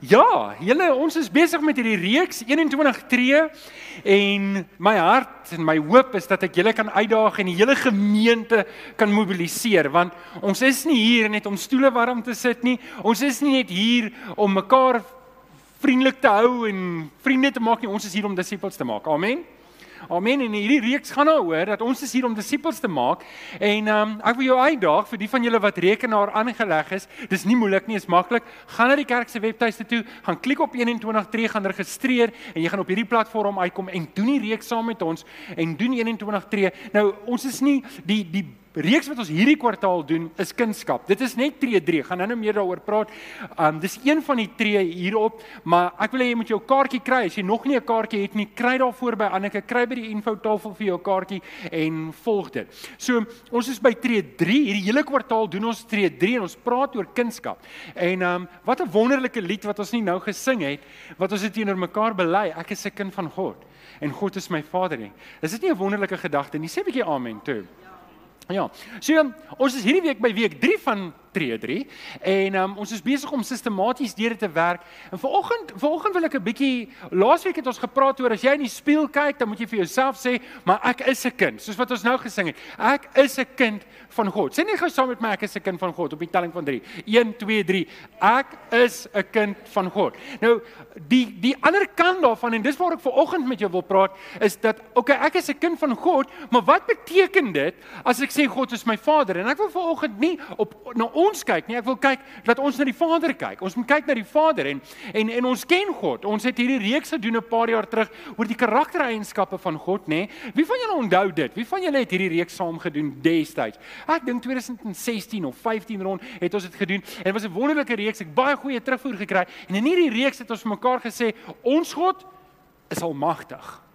Ja, julle ons is besig met hierdie reeks 21 tree en my hart en my hoop is dat ek julle kan uitdaag en die hele gemeente kan mobiliseer want ons is nie hier net om stoele warm te sit nie. Ons is nie net hier om mekaar vriendelik te hou en vriende te maak nie. Ons is hier om disippels te maak. Amen. Amen. En hierdie reeks gaan daaroor dat ons is hier om disippels te maak. En ehm um, ek wil jou uitdaag vir die van julle wat rekenaar aangeleg is. Dis nie moeilik nie, is maklik. Gaan na die kerk se webtuiste toe, gaan klik op 213 gaan registreer en jy gaan op hierdie platform uitkom en doen die reeks saam met ons en doen 213. Nou, ons is nie die die reeks wat ons hierdie kwartaal doen is kunskap. Dit is net tree 3. Gaan nou meer daaroor praat. Um dis een van die tree hierop, maar ek wil hê jy moet jou kaartjie kry. As jy nog nie 'n kaartjie het nie, kry daarvoor by Anneke. Kry by die infotafel vir jou kaartjie en volg dit. So, ons is by tree 3. Hierdie hele kwartaal doen ons tree 3 en ons praat oor kunskap. En um wat 'n wonderlike lied wat ons nie nou gesing het, wat ons dit teenoor mekaar bely. Ek is 'n kind van God en God is my Vader nie. Is dit nie 'n wonderlike gedagte nie? Sê 'n bietjie amen toe. Ja. So ons is hierdie week by week 3 van tree 3 en um, ons is besig om sistematies deur te werk. En vanoggend vanoggend wil ek 'n bietjie laasweek het ons gepraat oor as jy in die spieël kyk, dan moet jy vir jouself sê, maar ek is 'n kind, soos wat ons nou gesing het. Ek is 'n kind van God. Sê net gou saam met my ek is 'n kind van God op die telling van 3. 1 2 3. Ek is 'n kind van God. Nou die die ander kant daarvan en dis waar ek vanoggend met jou wil praat is dat okay, ek is 'n kind van God, maar wat beteken dit as ek sê God is my Vader? En ek wil vanoggend nie op na ons kyk nie. Ek wil kyk dat ons na die Vader kyk. Ons moet kyk na die Vader en en en ons ken God. Ons het hierdie reeks gedoen 'n paar jaar terug oor die karaktereienskappe van God, nê? Wie van julle onthou dit? Wie van julle het hierdie reeks saam gedoen destyds? Ek dink 2016 of 15 rond het ons dit gedoen. En dit was 'n wonderlike reeks. Ek baie goeie terugvoer gekry. En in hierdie reeks het ons mekaar gesê, ons God is almagtig.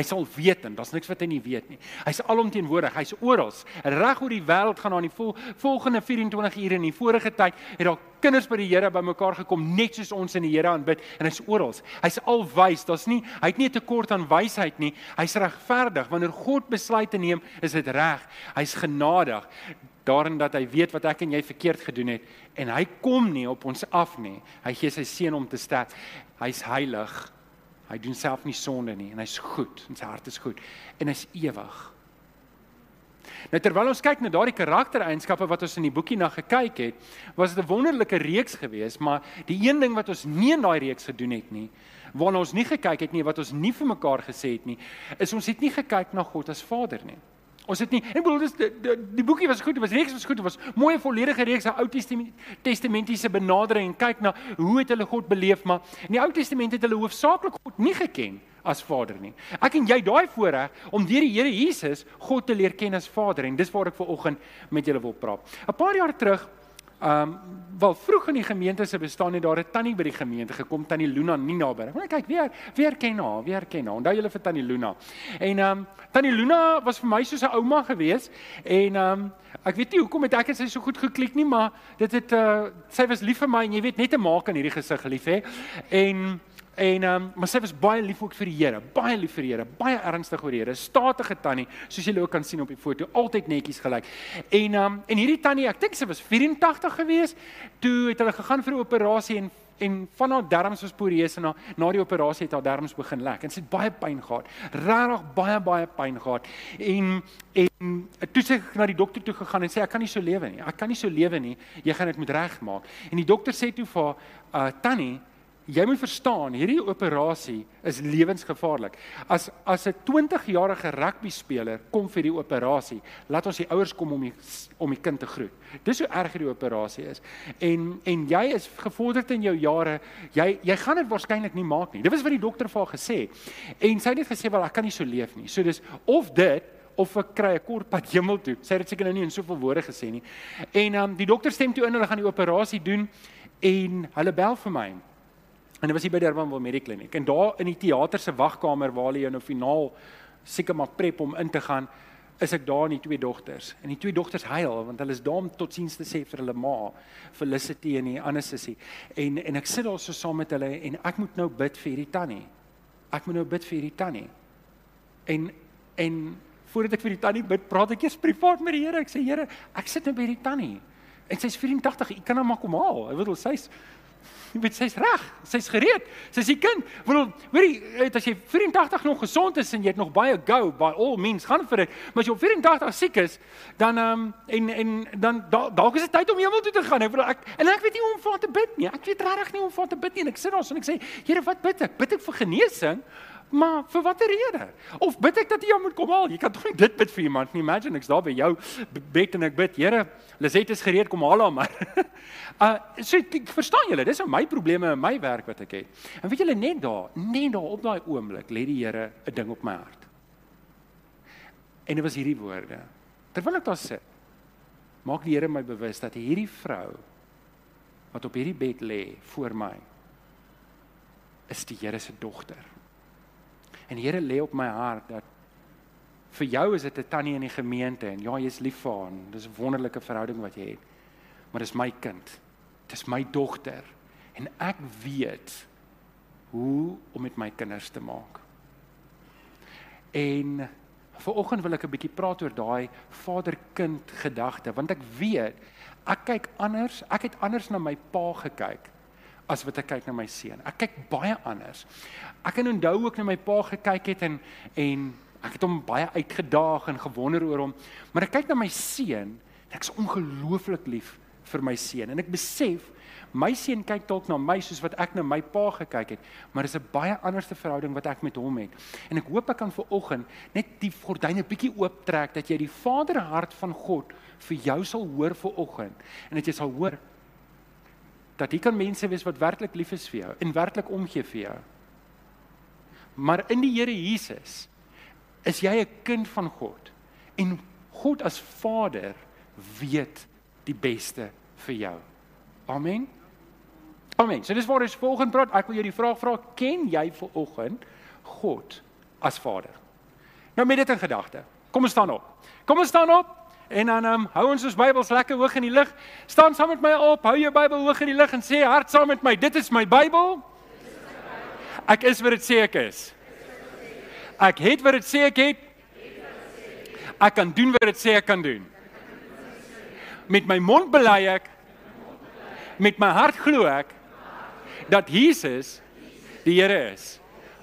Hy sal weet en daar's niks wat hy nie weet nie. Hy's alomteenwoordig. Hy's oral. Reg oor die wêreld gaan aan die vol, volgende 24 ure in die vorige tyd het daar kinders by die Here bymekaar gekom net soos ons in die Here aanbid en hy's oral. Hy's alwys. Daar's nie hy het nie 'n tekort aan wysheid nie. Hy's regverdig. Wanneer God besluite neem, is dit reg. Hy's genadig daarin dat hy weet wat ek en jy verkeerd gedoen het en hy kom nie op ons af nie. Hy gee sy seun om te sterf. Hy's heilig. Hy doen self nie sonde nie en hy's goed en sy hart is goed en hy's ewig. Nou terwyl ons kyk na daardie karaktereienskappe wat ons in die boekie na gekyk het, was dit 'n wonderlike reeks geweest, maar die een ding wat ons nie in daai reeks gedoen het nie, waarna ons nie gekyk het nie, wat ons nie vir mekaar gesê het nie, is ons het nie gekyk na God as Vader nie. Ons het nie ek bedoel dis die, die, die boekie was goed, dit was reeks was goed, dit was mooi volledige reeks van Ou Testamentiese benadering en kyk na hoe het hulle God beleef, maar in die Ou Testament het hulle hoofsaaklik God nie geken as Vader nie. Ek en jy daai voorreg om deur die Here Jesus God te leer ken as Vader en dis waar ek ver oggend met julle wil praat. 'n Paar jaar terug Ehm um, wel vroeg in die gemeente se bestaan het daar 'n tannie by die gemeente gekom, tannie Luna Ninaberg. Maar kyk, weer weer ken haar, weer ken haar. Onthou julle vir tannie Luna. En ehm um, tannie Luna was vir my soos 'n ouma gewees en ehm um, ek weet nie hoekom het ek en sy so goed geklik nie, maar dit het uh sy was lief vir my en jy weet net 'n maak in hierdie gesig lief hè. En En ehm um, maar sy was baie lief ook vir die Here, baie lief vir die Here, baie ernstig oor die Here. Statige tannie, soos julle ook kan sien op die foto, altyd netjies gelyk. En ehm um, en hierdie tannie, ek dink sy was 84 gewees, toe het hulle gegaan vir 'n operasie en en van haar darmes was poreus en na, na die operasie het haar darmes begin lek en sy het baie pyn gehad. Regtig baie baie pyn gehad. En en toe sy na die dokter toe gegaan en sê ek kan nie so lewe nie. Ek kan nie so lewe nie. Jy gaan dit moet regmaak. En die dokter sê toe vir haar, uh, "Tannie, jy moet verstaan, hierdie operasie is lewensgevaarlik. As as 'n 20-jarige rugby speler kom vir die operasie, laat ons die ouers kom om die om die kind te groet. Dis hoe erg hierdie operasie is. En en jy is gevorderd in jou jare, jy jy gaan dit waarskynlik nie maak nie. Dit was wat die dokter vir haar gesê het. En sy het net gesê wel ek kan nie so leef nie. So dis of dit of ek kry 'n kort pad hemel toe. Sy het dit seker nou nie in soveel woorde gesê nie. En um, die dokter stem toe in hulle gaan die operasie doen en hulle bel vir my. En dit was hier by Durbanville Medical Clinic. En daar in die teater se wagkamer waar hulle jou nou finaal seker maar prep om in te gaan, is ek daar in die twee dogters. En die twee dogters huil want hulle is daar om totsiens te sê vir hulle ma, Felicity en die ander sussie. En en ek sit daar so saam met hulle en ek moet nou bid vir hierdie tannie. Ek moet nou bid vir hierdie tannie. En en voordat ek vir die tannie bid, praat ek eers privaat met die Here. Ek sê Here, ek sit nou by hierdie tannie. En sy's 84, ek kan haar maar kom haal. Ek bedoel sy's jy weet sy's reg, sy's gereed. Sy's die kind. Wil jy, as jy 84 nog gesond is en jy het nog baie go, by all means gaan vir dit. Maar as jy op 84 siek is, dan ehm um, en en dan dalk is dit tyd om hemel toe te gaan. Ek wil ek en ek weet nie hoe om vir te bid nie. Ek weet regtig nie hoe om vir te bid nie. En ek sit daar en ek sê, Here, wat bid ek? Bid ek vir genesing? Maar vir watter rede? Of bid ek dat jy moet kom haal? Jy kan tog nie dit bid vir iemand nie. Imagine ek's daar by jou bed en ek bid, Here, Lisette is gereed kom haal haar maar. uh so ek verstaan julle, dis my probleme in my werk wat ek het. En weet julle net daar, net daar op daai oomblik lê die Here 'n ding op my hart. En dit was hierdie woorde. Terwyl ek daar sit, maak die Here my bewus dat hierdie vrou wat op hierdie bed lê voor my is die Here se dogter. En Here lê op my hart dat vir jou is dit 'n tannie in die gemeente en ja, jy's lief vir haar. Dis 'n wonderlike verhouding wat jy het. Maar dis my kind. Dis my dogter en ek weet hoe om met my kinders te maak. En vanoggend wil ek 'n bietjie praat oor daai vader-kind gedagte want ek weet ek kyk anders, ek het anders na my pa gekyk as wat ek kyk na my seun. Ek kyk baie anders. Ek kan onthou ook na my pa gekyk het en en ek het hom baie uitgedaag en gewonder oor hom. Maar ek kyk na my seun en ek's ongelooflik lief vir my seun en ek besef my seun kyk dalk na my soos wat ek na my pa gekyk het, maar dis 'n baie anderste verhouding wat ek met hom het. En ek hoop ek kan vir oggend net die gordyne bietjie ooptrek dat jy die vaderhart van God vir jou sal hoor vir oggend en dat jy sal hoor dat hier kan mense wees wat werklik lief is vir jou en werklik omgee vir jou. Maar in die Here Jesus is jy 'n kind van God en God as Vader weet die beste vir jou. Amen. Amen. So dis waar ons volgende praat. Ek wil jou die vraag vra, ken jy vir oggend God as Vader? Nou met dit in gedagte. Kom ons staan op. Kom ons staan op. En dan um, hou ons ons Bybels lekker hoog in die lig. Staan saam met my op. Hou jou Bybel hoog in die lig en sê hard saam met my. Dit is my Bybel. Ek is wat dit sê ek is. Ek het wat dit sê ek het. Ek kan doen wat dit sê ek kan doen. Met my mond bely ek met my hart glo ek dat Jesus die Here is.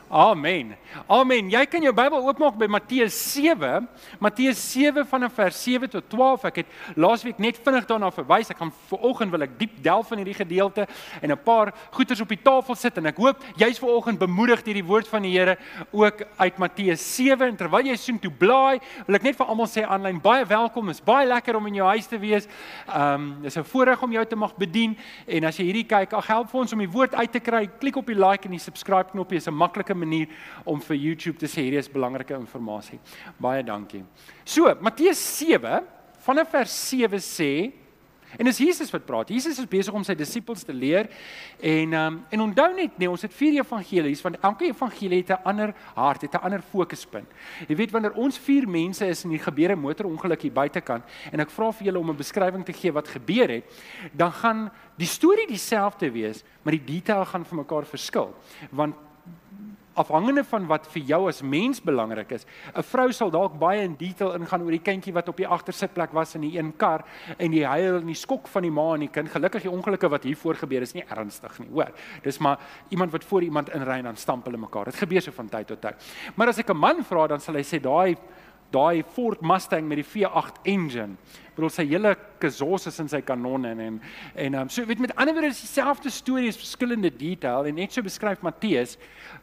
Amen. Amen. Jy kan jou Bybel oopmaak by Matteus 7. Matteus 7 vanaf vers 7 tot 12. Ek het laasweek net vinnig daarna verwys. Ek gaan vanoggend wil ek diep delf in hierdie gedeelte en 'n paar goeters op die tafel sit en ek hoop jy's vanoggend bemoedig deur die woord van die Here ook uit Matteus 7 en terwyl jy soen toe blaai, wil ek net vir almal sê aanlyn baie welkom. Is baie lekker om in jou huis te wees. Ehm um, dis 'n voorreg om jou te mag bedien en as jy hierdie kyk, ag help vir ons om die woord uit te kry. Klik op die like en die subscribe knoppie. Is 'n maklike manier om vir YouTube te sê hierdie is belangrike inligting. Baie dankie. So, Matteus 7 vanaf vers 7 sê en dis Jesus wat praat. Jesus is besig om sy disippels te leer en um, en onthou net nee, ons het vier evangelies want elke evangelie het 'n ander hart, het 'n ander fokuspunt. Jy weet wanneer ons vier mense is en hier gebeur 'n motorongeluk hier buitekant en ek vra vir julle om 'n beskrywing te gee wat gebeur het, dan gaan die storie dieselfde wees, maar die detail gaan vir mekaar verskil. Want afhangende van wat vir jou as mens belangrik is. 'n Vrou sal dalk baie in detail ingaan oor die kindjie wat op die agtersitplek was in die een kar en die huil en die skok van die ma en die kind. Gelukkig die ongelukke wat hier voor gebeur is nie ernstig nie, hoor. Dis maar iemand wat voor iemand inry en dan stamp hulle mekaar. Dit gebeur so van tyd tot tyd. Maar as ek 'n man vra, dan sal hy sê daai daai Ford Mustang met die V8 engine bedoel sy hele kasos is in sy kanonne en en en um, so weet met ander woorde is dieselfde storie is verskillende detail en net so beskryf Matteus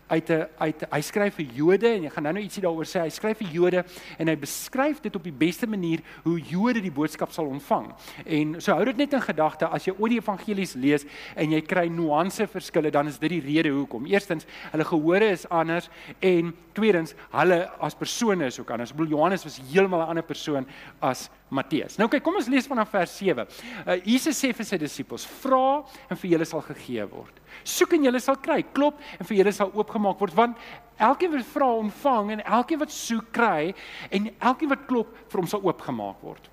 uit 'n uit hy skryf vir Jode en jy gaan nou nou ietsie daaroor sê hy skryf vir Jode en hy beskryf dit op die beste manier hoe Jode die boodskap sal ontvang. En so hou dit net in gedagte as jy ooit die evangelies lees en jy kry nuance verskille dan is dit die rede hoekom. Eerstens hulle gehore is anders en tweedens hulle as persone is ook anders. Ek bedoel Johannes was heeltemal 'n ander persoon as Matteus. Nou kyk, kom ons lees vanaf vers 7. Uh, Jesus sê vir sy disippels: "Vra en vir julle sal gegee word. Soek en julle sal kry. Klop en vir julle sal oopgemaak word, want elkeen wat vra, ontvang en elkeen wat soek, kry en elkeen wat klop, vir hom sal oopgemaak word."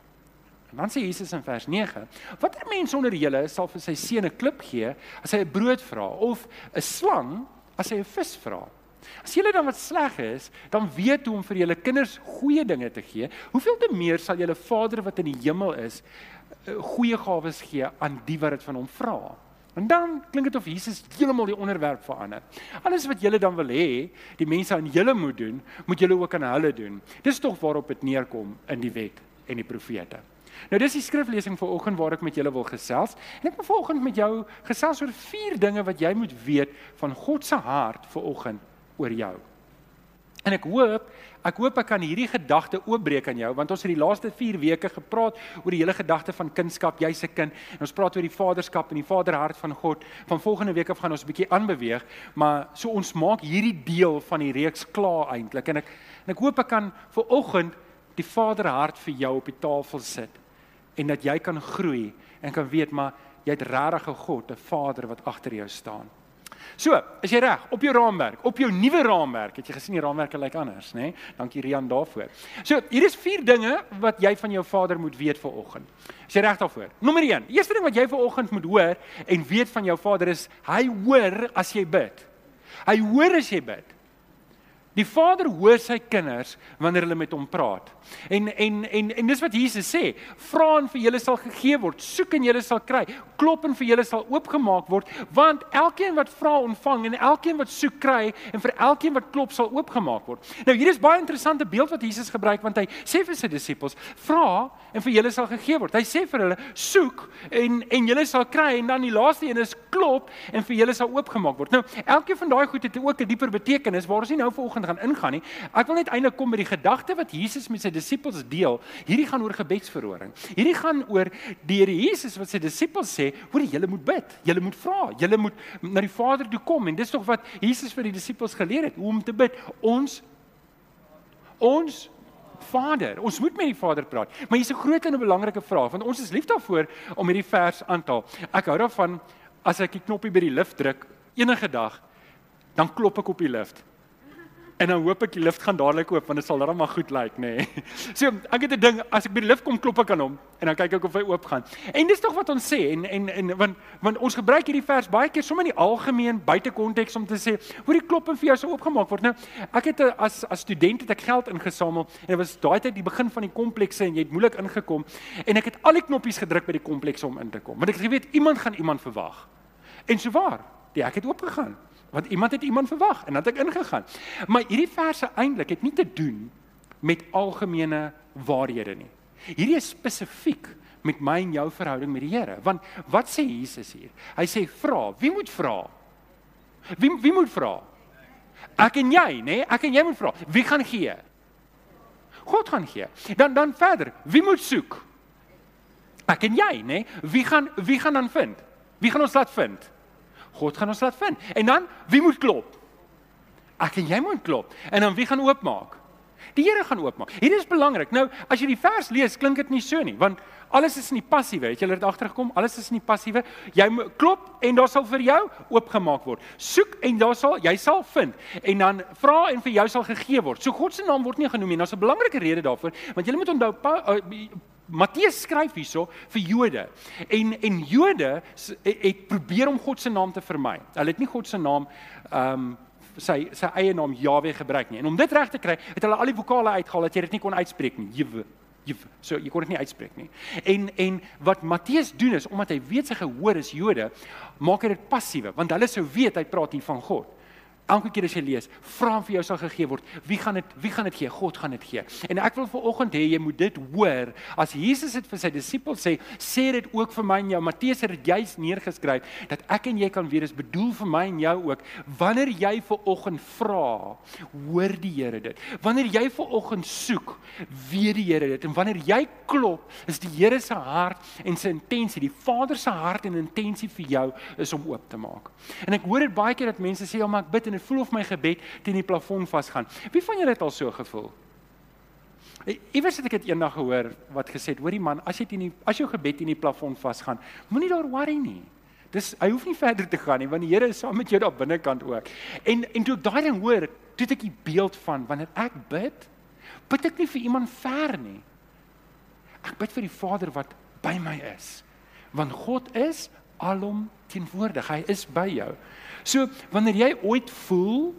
En dan sê Jesus in vers 9: "Watter mens onder julle sal vir sy seun 'n klip gee as hy 'n brood vra of 'n slang as hy 'n vis vra?" As julle dan wat sleg is, dan weet hoe om vir julle kinders goeie dinge te gee. Hoeveel te meer sal julle Vader wat in die hemel is, eh, goeie gawes gee aan die wat dit van hom vra. En dan klink dit of Jesus heeltemal die onderwerp verander. Alles wat julle dan wil hê, die mense aan julle moet doen, moet julle ook aan hulle doen. Dis tog waarop dit neerkom in die wet en die profete. Nou dis die skriflesing vir oggend waar ek met julle wil gesels. En ek wil vanoggend met jou gesels oor vier dinge wat jy moet weet van God se hart vir oggend oor jou. En ek hoop, ek hoop ek kan hierdie gedagte oopbreek aan jou want ons het die laaste 4 weke gepraat oor die hele gedagte van kindskap, jy's 'n kind. En ons praat oor die vaderskap en die vaderhart van God. Van volgende week af gaan ons 'n bietjie aanbeweeg, maar so ons maak hierdie deel van die reeks klaar eintlik. En ek en ek hoop ek kan vir oggend die vaderhart vir jou op die tafel sit en dat jy kan groei en kan weet maar jy het regtig 'n God, 'n Vader wat agter jou staan. So, is jy reg op jou raamwerk, op jou nuwe raamwerk. Het jy gesien die raamwerke lyk anders, nê? Nee? Dankie Rian daarvoor. So, hier is vier dinge wat jy van jou vader moet weet vir oggend. Is jy reg daarvoor? Nommer 1. Eerste ding wat jy vir oggend moet hoor en weet van jou vader is hy hoor as jy bid. Hy hoor as jy bid. Die Vader hoor sy kinders wanneer hulle met hom praat. En en en en dis wat Jesus sê, vra en vir julle sal gegee word, soek en julle sal kry, klop en vir julle sal oopgemaak word, want elkeen wat vra ontvang en elkeen wat soek kry en vir elkeen wat klop sal oopgemaak word. Nou hier is baie interessante beeld wat Jesus gebruik want hy sê vir sy disippels, vra en vir julle sal gegee word. Hy sê vir hulle, soek en en julle sal kry en dan die laaste een is klop en vir julle sal oopgemaak word. Nou, elkeen van daai goed het ook 'n dieper betekenis waar ons nie nou vanoggend gaan ingaan nie. Ek wil net eintlik kom by die gedagte wat Jesus met sy disippels deel. Hierdie gaan oor gebedsverhoring. Hierdie gaan oor die Here Jesus wat sy disippels sê, hoor julle moet bid, julle moet vra, julle moet na die Vader toe kom en dis tog wat Jesus vir die disippels geleer het hoe om te bid. Ons ons Vader. Ons moet met die Vader praat. Maar hier's 'n groot en 'n belangrike vraag want ons is lief daarvoor om hierdie vers aan te haal. Ek hou daarvan as ek die knoppie by die lift druk enige dag, dan klop ek op die lift. En dan hoop ek die lift gaan dadelik oop want dit sal darem maar goed lyk, nê. Nee. So, ek het 'n ding, as ek by die lift kom, klop ek aan hom en dan kyk ek of hy oop gaan. En dis tog wat ons sê en en en want want ons gebruik hierdie vers baie keer sommer in die algemeen buite konteks om te sê, hoor die klop en vir jou sou oopgemaak word. Nou, ek het a, as as student het ek geld ingesamel en dit was daai tyd die begin van die komplekse en jy het moeilik ingekom en ek het al die knoppies gedruk by die komplekse om in te kom. Want ek het geweet iemand gaan iemand verwag. En so waar, die ek het oopgegaan want iemand het iemand verwag en dan het ek ingegaan. Maar hierdie verse eintlik het nie te doen met algemene waarhede nie. Hierdie is spesifiek met my en jou verhouding met die Here. Want wat sê Jesus hier? Hy sê vra, wie moet vra? Wie wie moet vra? Ek en jy, nê? Nee? Ek en jy moet vra. Wie gaan gee? God gaan gee. Dan dan verder, wie moet soek? Ek en jy, nê? Nee? Wie gaan wie gaan dan vind? Wie gaan ons laat vind? God gaan ons laat vind. En dan wie moet klop? Ek en jy moet klop. En dan wie gaan oopmaak? Die Here gaan oopmaak. Hier is belangrik. Nou, as jy die vers lees, klink dit nie so nie, want alles is in die passiewe. Het jy dit agtergekom? Alles is in die passiewe. Jy klop en daar sal vir jou oopgemaak word. Soek en daar sal jy sal vind. En dan vra en vir jou sal gegee word. So God se naam word nie genoem nie. Daar's 'n belangrike rede daarvoor, want jy moet onthou uh, Matteus skryf hierso vir Jode. En en Jode het probeer om God se naam te vermy. Hulle het nie God se naam ehm um, sy sy eie naam Jahwe gebruik nie. En om dit reg te kry, het hulle al die vokale uitgehaal dat jy dit nie kon uitspreek nie. Jwe Jwe. So jy kon dit nie uitspreek nie. En en wat Matteus doen is omdat hy weet sy gehoor is Jode, maak hy dit passiewe want hulle sou weet hy praat hier van God. Elke keer as jy lees, vra hom vir jou sal gegee word. Wie gaan dit wie gaan dit gee? God gaan dit gee. En ek wil vir oggend hê jy moet dit hoor. As Jesus dit vir sy disippels sê, sê dit ook vir my en jou. Matteus het dit juis neergeskryf dat ek en jy kan weet dis bedoel vir my en jou ook. Wanneer jy vir oggend vra, hoor die Here dit. Wanneer jy vir oggend soek, weet die Here dit. En wanneer jy klop, is die Here se hart en sy intensie, die Vader se hart en intensie vir jou is om oop te maak. En ek hoor dit baie keer dat mense sê, "Ja, maar ek bid en dit voel of my gebed teen die plafon vasgaan. Wie van julle het al so gevoel? Iewers het ek dit eendag gehoor wat gesê het, hoorie man, as jy teen die as jou gebed teen die plafon vasgaan, moenie daar worry nie. Dis hy hoef nie verder te gaan nie want die Here is saam met jou daar binnekant ook. En en toe ek daai ding hoor, toe het ek die beeld van wanneer ek bid, bid ek nie vir iemand ver nie. Ek bid vir die Vader wat by my is. Want God is alom teenwoordig. Hy is by jou. So wanneer jy ooit voel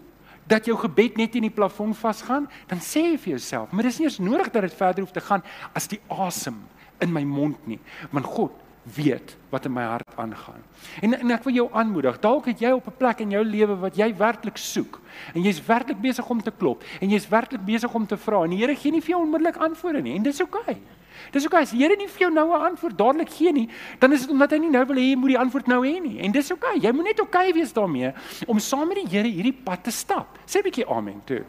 dat jou gebed net in die plafon vasgaan, dan sê jy vir jouself, maar dis nie eens nodig dat dit verder hoef te gaan as die asem in my mond nie, want God weet wat in my hart aangaan. En en ek wil jou aanmoedig, dalk het jy op 'n plek in jou lewe wat jy werklik soek en jy's werklik besig om te klop en jy's werklik besig om te vra en die Here gee nie vir jou onmiddellik antwoorde nie en dis oukei. Okay. Dis oukei okay, as die Here nie vir jou nou 'n antwoord dadelik gee nie, dan is dit omdat hy nie nou wil hê jy moet die antwoord nou hê nie. En dis oukei. Okay. Jy moet net oukei okay wees daarmee om saam met die Here hierdie pad te stap. Sê 'n bietjie amen toe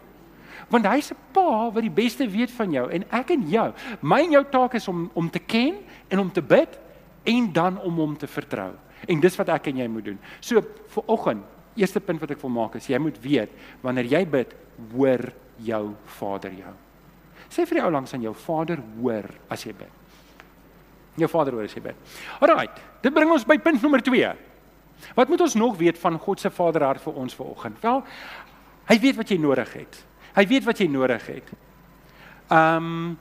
want hy's 'n pa wat die beste weet van jou en ek en jou. My en jou taak is om om te ken en om te bid en dan om hom te vertrou. En dis wat ek en jy moet doen. So vir oggend, eerste punt wat ek wil maak is jy moet weet wanneer jy bid, hoor jou Vader jou. Sê vir die ou langs aan jou Vader hoor as jy bid. Jou Vader hoor as jy bid. Alraight, dit bring ons by punt nommer 2. Wat moet ons nog weet van God se Vaderhart vir ons vanoggend? Wel, hy weet wat jy nodig het. Hy weet wat jy nodig het. Ehm um,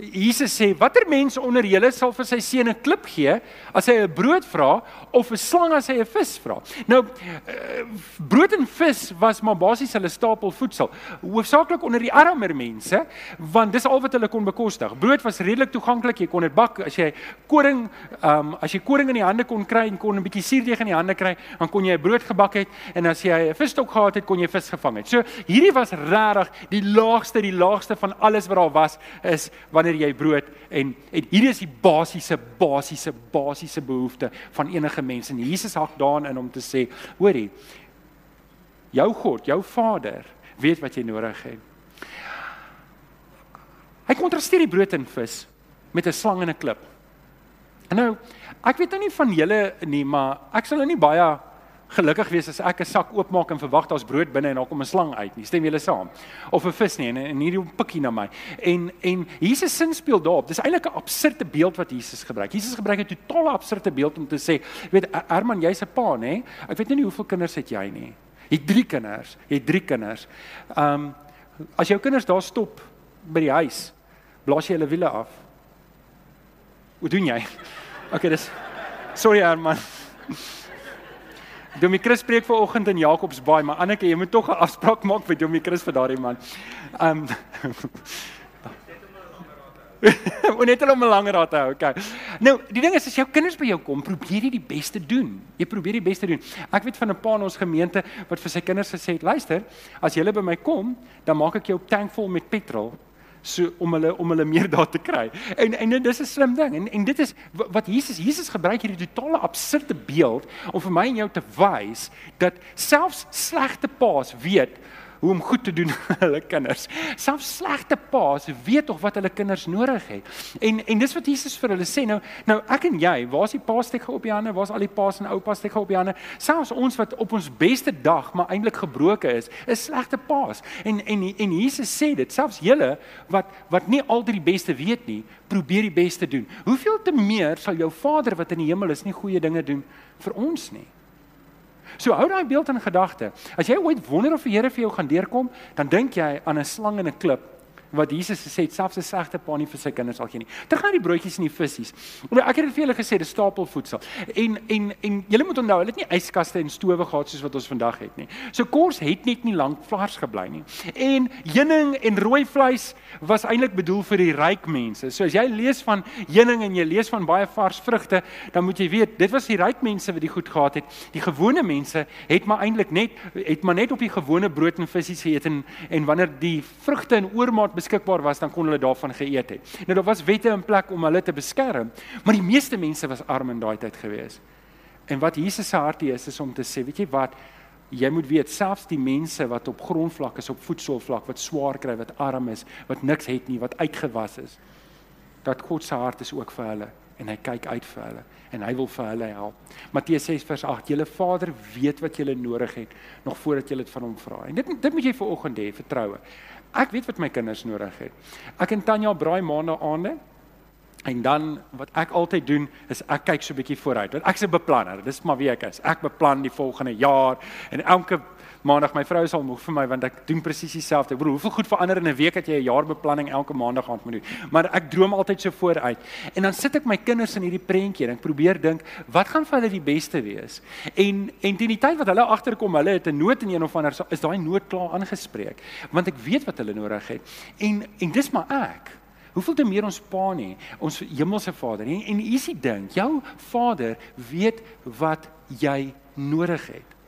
Jesus sê watter mens onder julle sal vir sy seun 'n klip gee as hy 'n brood vra of 'n slang as hy 'n vis vra. Nou uh, brood en vis was maar basies hulle stapel voedsel, hoofsaaklik onder die armer mense, want dis al wat hulle kon bekostig. Brood was redelik toeganklik, jy kon dit bak as jy koring, um, as jy koring in die hande kon kry en kon 'n bietjie suurdeeg in die hande kry, dan kon jy 'n brood gebak het en as jy 'n visstok gehad het, kon jy vis gevang het. So hierdie was regtig die laagste, die laagste van alles wat daar was is wanneer wanneer jy brood en en hierdie is die basiese basiese basiese behoefte van enige mens. En Jesus hak daarin om te sê hoorie jou God jou Vader weet wat jy nodig het. Hy kontrasteer die brood en vis met 'n slang en 'n klip. En nou ek weet nou nie van julle nie maar ek sal nou nie baie gelukkig wees as ek 'n sak oopmaak en verwag daar's brood binne en daar kom 'n slang uit nie. Stem julle saam? Of 'n vis nie en, en hierdie pikkie na my. En en Jesus sin speel daarop. Dis eintlik 'n absurde beeld wat Jesus gebruik. Jesus gebruik 'n totale absurde beeld om te sê, weet Herman, jy's 'n pa, nê? Ek weet nie hoeveel kinders het jy nie. Jy het 3 kinders. Jy het 3 kinders. Um as jou kinders daar stop by die huis, blaas jy hulle wiele af. Wat doen jy? Okay, dis Sorry Herman. Domie Chris spreek ver oggend in Jakobsbaai, maar Anneke, jy moet tog 'n afspraak maak met Domie Chris vir daardie man. Um Ons net hulle om 'n langer raad te hou. Okay. Nou, die ding is as jou kinders by jou kom, probeer jy die beste doen. Jy probeer die beste doen. Ek weet van 'n pa in ons gemeente wat vir sy kinders gesê het: "Luister, as julle by my kom, dan maak ek jou tank vol met petrol so om hulle om hulle meer daar te kry. En en dit is 'n slim ding. En en dit is wat Jesus Jesus gebruik hierdie totale absurde beeld om vir my en jou te wys dat selfs slegte paas weet hoe om goed te doen aan hulle kinders. Selfs slegte paas weet tog wat hulle kinders nodig het. En en dis wat Jesus vir hulle sê. Nou nou ek en jy, waar's die paasstekke op die hande? Waar's al die paas en oupas stekke op die hande? Selfs ons wat op ons beste dag maar eintlik gebroke is, is slegte paas. En en en Jesus sê dit, selfs julle wat wat nie altyd die beste weet nie, probeer die beste doen. Hoeveel te meer sal jou Vader wat in die hemel is nie goeie dinge doen vir ons nie? So hou daai beeld in gedagte. As jy ooit wonder of die Here vir jou gaan deurkom, dan dink jy aan 'n slang en 'n klip wat Jesus gesê het selfs 'n slegte pa nie vir sy kinders sal gee nie. Terug na die broodjies en die visse. Nou ek het dit vir julle gesê, dis stapelvoedsel. En en en julle moet onthou, hulle het nie yskaste en stowe gehad soos wat ons vandag het nie. So kos het net nie lank vars gebly nie. En heuning en rooi vleis was eintlik bedoel vir die ryk mense. So as jy lees van heuning en jy lees van baie vars vrugte, dan moet jy weet, dit was die ryk mense wat die goed gehad het. Die gewone mense het maar eintlik net het maar net op die gewone brood en visse geëet en en wanneer die vrugte in oormaat beskikbaar was, dan kon hulle daarvan geëet het. Nou daar was wette in plek om hulle te beskerm, maar die meeste mense was arm in daai tyd gewees. En wat Jesus se hartie is is om te sê, weet jy wat, jy moet weet selfs die mense wat op grondvlak is, op voedselvlak wat swaar kry, wat arm is, wat niks het nie, wat uitgewas is, dat God se hart is ook vir hulle en hy kyk uit vir hulle en hy wil vir hulle help. Matteus 6 vers 8: Julle Vader weet wat julle nodig het nog voordat julle dit van hom vra. En dit dit moet jy vir oggend hê, vertroue. Ek weet wat my kinders nodig het. Ek en Tanya braai maandag aande. En dan wat ek altyd doen is ek kyk so 'n bietjie vooruit. Want ek's 'n beplanner. Dis maar wie ek is. Ek beplan die volgende jaar en elke maandag my vrou sal moeg vir my want ek doen presies dieselfde. Broer, hoeveel goed verander in 'n week dat jy 'n jaarbeplanning elke maandag aan moet doen. Maar ek droom altyd so vooruit. En dan sit ek my kinders in hierdie prentjie en ek probeer dink, wat gaan vir hulle die beste wees? En en teen die tyd wat hulle agterkom, hulle het 'n nood in een of ander is daai nood klaar aangespreek. Want ek weet wat hulle nodig het. En en dis maar ek Hoeveel te meer ons Pa nie, ons hemelse Vader nie. En hier's die ding, jou Vader weet wat jy nodig het.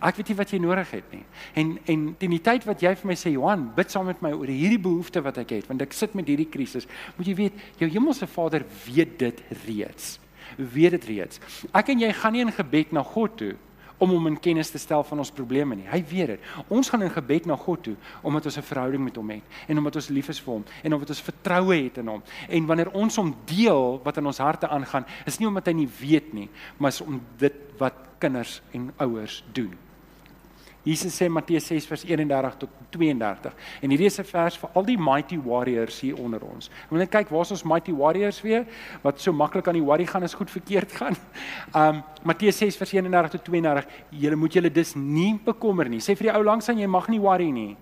Ek weet nie wat jy nodig het nie. En en teen die tyd wat jy vir my sê Johan, bid saam met my oor hierdie behoefte wat ek het, want ek sit met hierdie krisis. Moet jy weet, jou hemelse Vader weet dit reeds. Weet dit reeds. Ek en jy gaan nie in gebed na God toe om hom in kennis te stel van ons probleme nie. Hy weet dit. Ons gaan in gebed na God toe omdat ons 'n verhouding met hom het en omdat ons lief is vir hom en omdat ons vertroue het in hom. En wanneer ons hom deel wat in ons harte aangaan, is nie omdat hy nie weet nie, maar is om dit wat kinders en ouers doen. Jesus sê Matteus 6 vers 31 tot 32. En hierdie is 'n vers vir al die mighty warriors hier onder ons. En wanneer kyk, waar's ons mighty warriors weer wat so maklik aan die worry gaan as goed verkeerd gaan. Um Matteus 6 vers 31 tot 32. Julle moet julle dus nie bekommer nie. Sê vir die ou langs aan jy mag nie worry nie.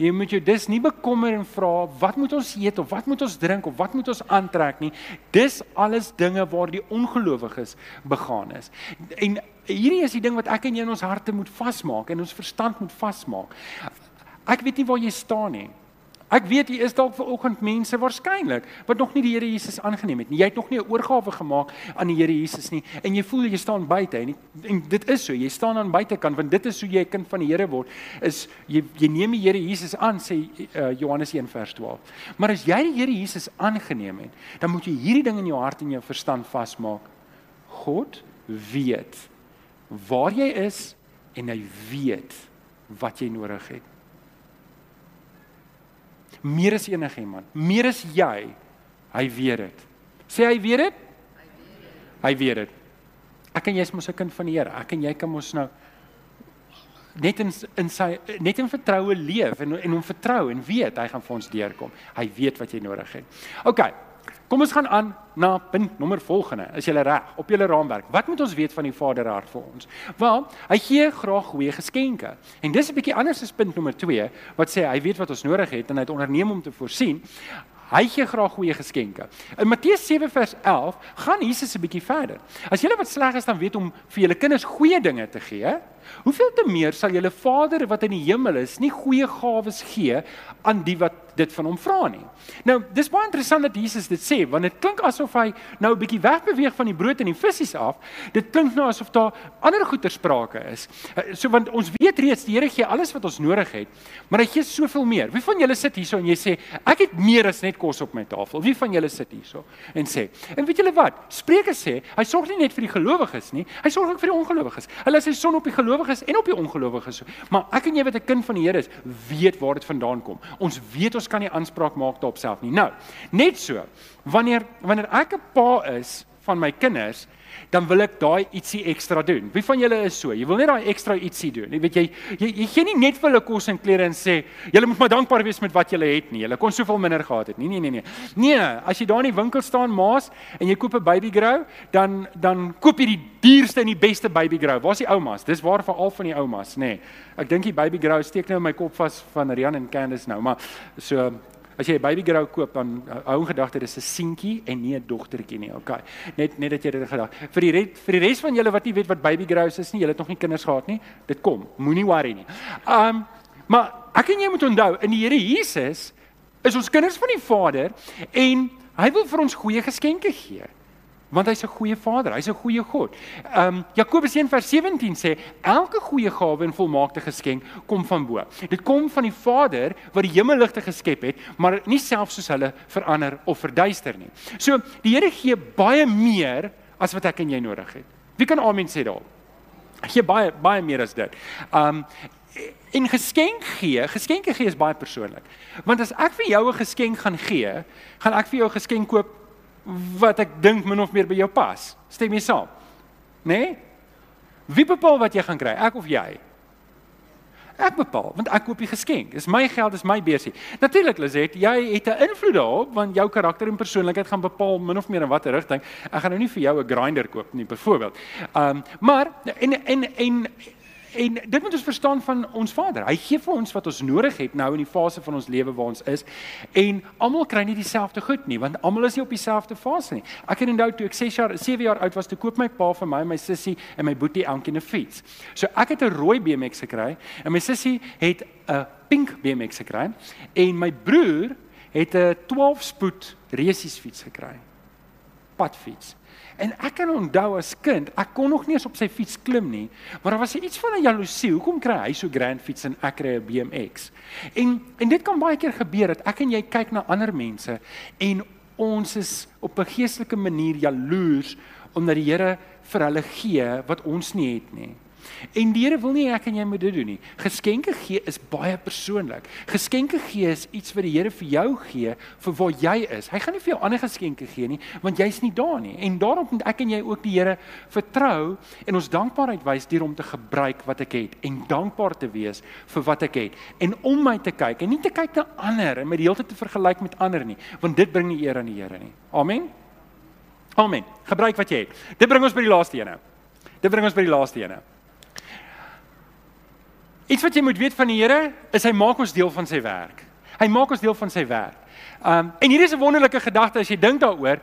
Jy moet jou dis nie bekommer en vra wat moet ons eet of wat moet ons drink of wat moet ons aantrek nie. Dis alles dinge waar die ongelowiges begaan is. En hierdie is die ding wat ek en jy in ons harte moet vasmaak en ons verstand moet vasmaak. Ek weet nie waar jy staan nie. Ek weet jy is dalk ver oggend mense waarskynlik wat nog nie die Here Jesus aangeneem het nie. Jy het nog nie 'n oorgawe gemaak aan die Here Jesus nie en jy voel jy staan buite en, en dit is so. Jy staan aan buitekant want dit is hoe jy 'n kind van die Here word. Is jy jy neem die Here Jesus aan sê uh, Johannes 1 vers 12. Maar as jy die Here Jesus aangeneem het, dan moet jy hierdie ding in jou hart en jou verstand vasmaak. God weet waar jy is en hy weet wat jy nodig het meer as enigiemand, meer as jy. Hy weet dit. Sê hy weet dit? Hy weet dit. Ek en jy is mos 'n kind van die Here. Ek en jy kan mos nou net in in sy net in vertroue leef en en hom vertrou en weet hy gaan vir ons deurkom. Hy weet wat jy nodig het. OK. Kom ons gaan aan na punt nommer volgende. Is jy reg op julle raamwerk? Wat moet ons weet van die Vader hart vir ons? Wel, hy gee graag goeie geskenke. En dis 'n bietjie anders as punt nommer 2 wat sê hy weet wat ons nodig het en hy het onderneem om te voorsien. Hy gee graag goeie geskenke. In Matteus 7 vers 11 gaan Jesus 'n bietjie verder. As julle wat sleg is dan weet om vir julle kinders goeie dinge te gee, hoeveel te meer sal julle Vader wat in die hemel is nie goeie gawes gee aan die wat dit van hom vra nie. Nou, dis baie interessant dat Jesus dit sê, want dit klink asof hy nou 'n bietjie wegbeweeg van die brood en die visse af. Dit klink nou asof daar ander goeie sprake is. Eh, so want ons weet reeds die Here gee alles wat ons nodig het, maar hy gee soveel meer. Wie van julle sit hierso en jy sê, ek het meer as net kos op my tafel? Wie van julle sit hierso en sê, en weet julle wat? Spreuke sê, hy sorg nie net vir die gelowiges nie, hy sorg ook vir die ongelowiges. Hulle is sy son op die gelowiges en op die ongelowiges. Maar ek en jy wat 'n kind van die Here is, weet waar dit vandaan kom. Ons weet ons kan nie aanspraak maak daarop self nie. Nou, net so, wanneer wanneer ek 'n pa is van my kinders, dan wil ek daai ietsie ekstra doen. Wie van julle is so? Jy wil net daai ekstra ietsie doen. Jy weet jy jy, jy gee nie net vir hulle kos en klere en sê, "Julle moet maar dankbaar wees met wat julle het nie. Julle kon soveel minder gehad het." Nee, nee, nee, nee. Nee, as jy daar in die winkel staan, maas, en jy koop 'n baby grow, dan dan koop jy die duurste en die beste baby grow. Waar's die oumas? Dis waar vir al van die oumas, nê. Nee. Ek dink die baby grow steek nou in my kop vas van Rian en Candice nou, maar so As jy 'n baby grow koop dan hou in gedagte dis 'n seentjie en nie 'n dogtertjie nie. Okay. Net net dat jy dit gedag. Vir die vir die res van julle wat nie weet wat baby grows is nie, julle het nog nie kinders gehad nie. Dit kom. Moenie worry nie. Um maar ek en jy moet onthou in die Here Jesus is ons kinders van die Vader en hy wil vir ons goeie geskenke gee want hy's 'n goeie Vader, hy's 'n goeie God. Ehm um, Jakobus 1:17 sê elke goeie gawe en volmaakte geskenk kom van bo. Dit kom van die Vader wat die hemelligte geskep het, maar nie self soos hulle verander of verduister nie. So die Here gee baie meer as wat ek en jy nodig het. Wie kan amen sê daar? Hy gee baie baie meer as dit. Ehm um, en geskenk gee, geskenke gee is baie persoonlik. Want as ek vir jou 'n geskenk gaan gee, gaan ek vir jou 'n geskenk koop wat ek dink min of meer by jou pas. Stem jy saam? Né? Nee? Wie bepaal wat jy gaan kry? Ek of jy? Ek bepaal, want ek koop die geskenk. Dis my geld, dis my beursie. Natuurlik, Liset, jy het 'n invloed daarop want jou karakter en persoonlikheid gaan bepaal min of meer in watter rigting. Ek gaan nou nie vir jou 'n grinder koop nie, byvoorbeeld. Ehm, um, maar en en en En dit moet ons verstaan van ons Vader. Hy gee vir ons wat ons nodig het nou in die fase van ons lewe waar ons is. En almal kry nie dieselfde goed nie, want almal is nie op dieselfde fase nie. Ek het onthou toe ek 6 jaar, 7 jaar oud was, toe koop my pa vir my en my sussie en my boetie elkeen 'n fiets. So ek het 'n rooi BMX gekry en my sussie het 'n pink BMX gekry en my broer het 'n 12-spoed resiesfiets gekry. Padfiets. En ek kan onthou as kind, ek kon nog nie eens op sy fiets klim nie, maar daar was iets van 'n jaloesie. Hoekom kry hy so grand fiets en ek kry 'n BMX? En en dit kan baie keer gebeur dat ek en jy kyk na ander mense en ons is op 'n geestelike manier jaloers omdat die Here vir hulle gee wat ons nie het nie. En die Here wil nie ek en jy moet dit doen nie. Geskenke gee is baie persoonlik. Geskenke gee is iets wat die Here vir jou gee vir waar jy is. Hy gaan nie vir jou ander geskenke gee nie, want jy's nie daar nie. En daarom moet ek en jy ook die Here vertrou en ons dankbaarheid wys deur om te gebruik wat ek het en dankbaar te wees vir wat ek het en om my te kyk en nie te kyk na ander en my die hele tyd te vergelyk met ander nie, want dit bring nie eer aan die Here nie. Amen. Amen. Gebruik wat jy het. Dit bring ons by die laaste ene. Dit bring ons by die laaste ene. Iets wat jy moet weet van die Here is hy maak ons deel van sy werk. Hy maak ons deel van sy werk. Um en hier is 'n wonderlike gedagte as jy dink daaroor.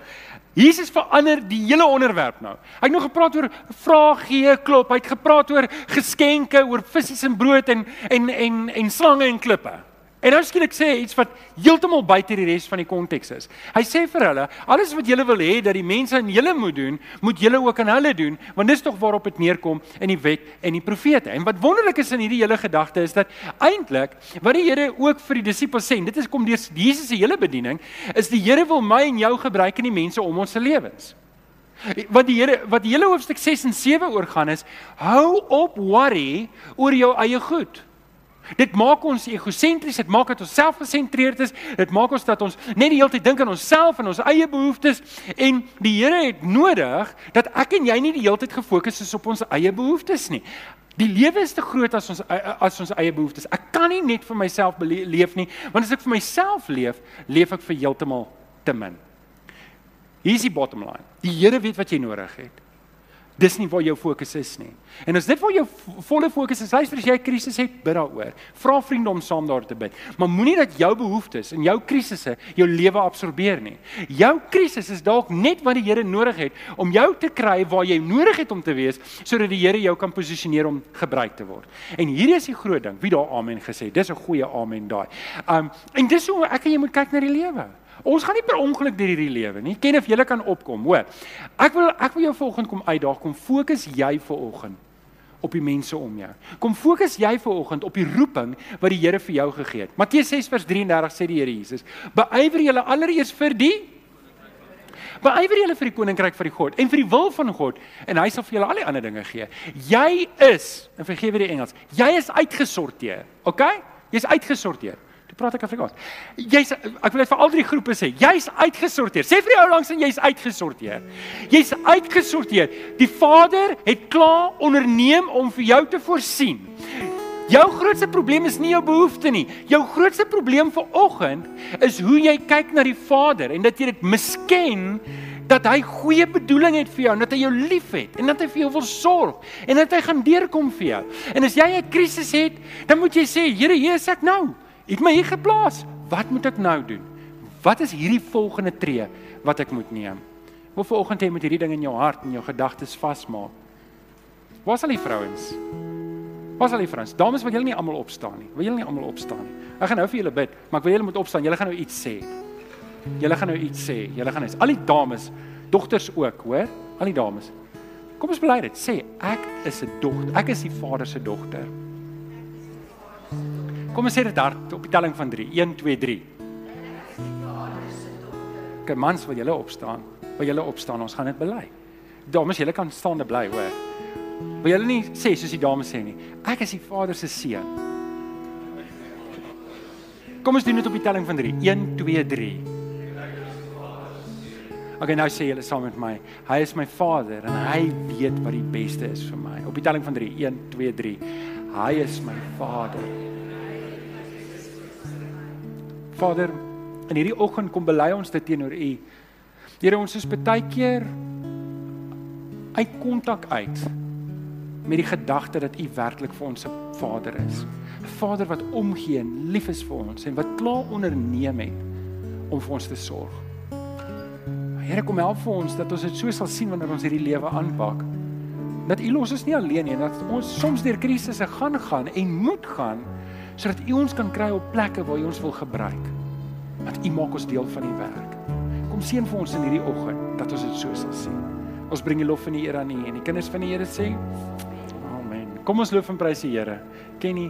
Jesus verander die hele onderwerp nou. Hy het nog gepraat oor vrae gee, klop. Hy het gepraat oor geskenke, oor visse en brood en en en en slange en klippe. En nou skielik sê hy iets wat heeltemal buite die res van die konteks is. Hy sê vir hulle, alles wat julle wil hê dat die mense aan julle moet doen, moet julle ook aan hulle doen, want dis tog waarop dit neerkom in die wet en die profete. En wat wonderlik is in hierdie hele gedagte is dat eintlik wat die Here ook vir die disippels sê, dit is kom deur Jesus se hele bediening, is die Here wil my en jou gebruik in die mense om ons se lewens. Wat die Here wat die hele hoofstuk 6 en 7 oor gaan is, hou op worry oor jou eie goed. Dit maak ons egosentries, dit maak dat ons selfgesentreerd is, dit maak ons dat ons net die hele tyd dink aan onsself en ons eie behoeftes en die Here het nodig dat ek en jy nie die hele tyd gefokus is op ons eie behoeftes nie. Die lewe is te groot as ons as ons eie behoeftes. Ek kan nie net vir myself leef nie, want as ek vir myself leef, leef ek vir heeltemal te min. Hier is die bottom line. Die Here weet wat jy nodig het. Dis nie waar jou fokus is nie. En as dit waar jou volle fokus is, luister as jy 'n krisis het, bid daaroor. Vra vriende om saam daar te bid. Maar moenie dat jou behoeftes en jou krisisse jou lewe absorbeer nie. Jou krisis is dalk net wat die Here nodig het om jou te kry waar jy nodig het om te wees sodat die Here jou kan posisioneer om gebruik te word. En hierdie is die groot ding. Wie daar amen gesê? Dis 'n goeie amen daai. Um en dis hoe ek en jy moet kyk na die lewe. Ons gaan nie per ongeluk deur hierdie lewe nie. Ken of jy kan opkom, hoor. Ek wil ek wil jou volgende kom uitdaag, kom fokus jy vir oggend op die mense om jou. Kom fokus jy vir oggend op die roeping wat die Here vir jou gegee het. Matteus 6 vers 33 sê die Here Jesus: "Beywer julle allereers vir die Beywer julle vir die koninkryk van die God en vir die wil van God en hy sal vir julle al die ander dinge gee. Jy is, en vergewe die Engels, jy is uitgesorteer. OK? Jy's uitgesorteer praat ek Afrikaans. Jy's ek wil dit vir al drie groepe sê. Jy's uitgesorteer. Sê vir die ou langs en jy's uitgesorteer. Jy's uitgesorteer. Die Vader het klaar onderneem om vir jou te voorsien. Jou grootste probleem is nie jou behoefte nie. Jou grootste probleem vir oggend is hoe jy kyk na die Vader en dat jy dit misken dat hy goeie bedoeling het vir jou en dat hy jou liefhet en dat hy vir jou wil sorg en dat hy gaan deurkom vir jou. En as jy 'n krisis het, dan moet jy sê, Here, hier is ek nou het my hier geplaas. Wat moet ek nou doen? Wat is hierdie volgende tree wat ek moet neem? Hoe vanoggend jy met hierdie ding in jou hart en jou gedagtes vasmaak. Waar is al die vrouens? Waar is al die vrouens? Dames, wil julle nie almal opstaan nie? Wil julle nie almal opstaan nie? Ek gaan nou vir julle bid, maar ek wil julle moet opstaan. Julle gaan nou iets sê. Julle gaan nou iets sê. Julle gaan iets. Al die dames, dogters ook, hoor? Al die dames. Kom ons bely dit. Sê ek is 'n dogter. Ek is die Vader se dogter. Kom ons sê dit hard op die telling van 3. 1 2 3. Kom mans, wil julle opstaan? Wil julle opstaan? Ons gaan dit bely. Dames, julle kan staande bly, hoor. Wil julle nie sê soos die dames sê nie. Ek is die Vader se seun. Kom ons doen dit op die telling van 3. 1 2 3. Okay, nou sê julle saam met my. Hy is my Vader en hy weet wat die beste is vir my. Op die telling van 3. 1 2 3. Hy is my Vader. Vader, in hierdie oggend kom bely ons dit teenoor U. Here, ons is baie keer uit kontak uit met die gedagte dat U werklik vir ons 'n Vader is. 'n Vader wat omgee en lief is vir ons en wat klaar onderneem het om vir ons te sorg. Here, kom help vir ons dat ons dit so sal sien wanneer ons hierdie lewe aanpak. Dat U los ons nie alleen nie en dat ons soms deur krisisse gaan gaan en moet gaan sodat U ons kan kry op plekke waar U ons wil gebruik. Want U maak ons deel van die werk. Kom seën vir ons in hierdie oggend dat ons dit so sal sien. Ons bring die lof en die eer aan U en die kinders van die Here sê Amen. Kom ons loof en prys die Here. Kenny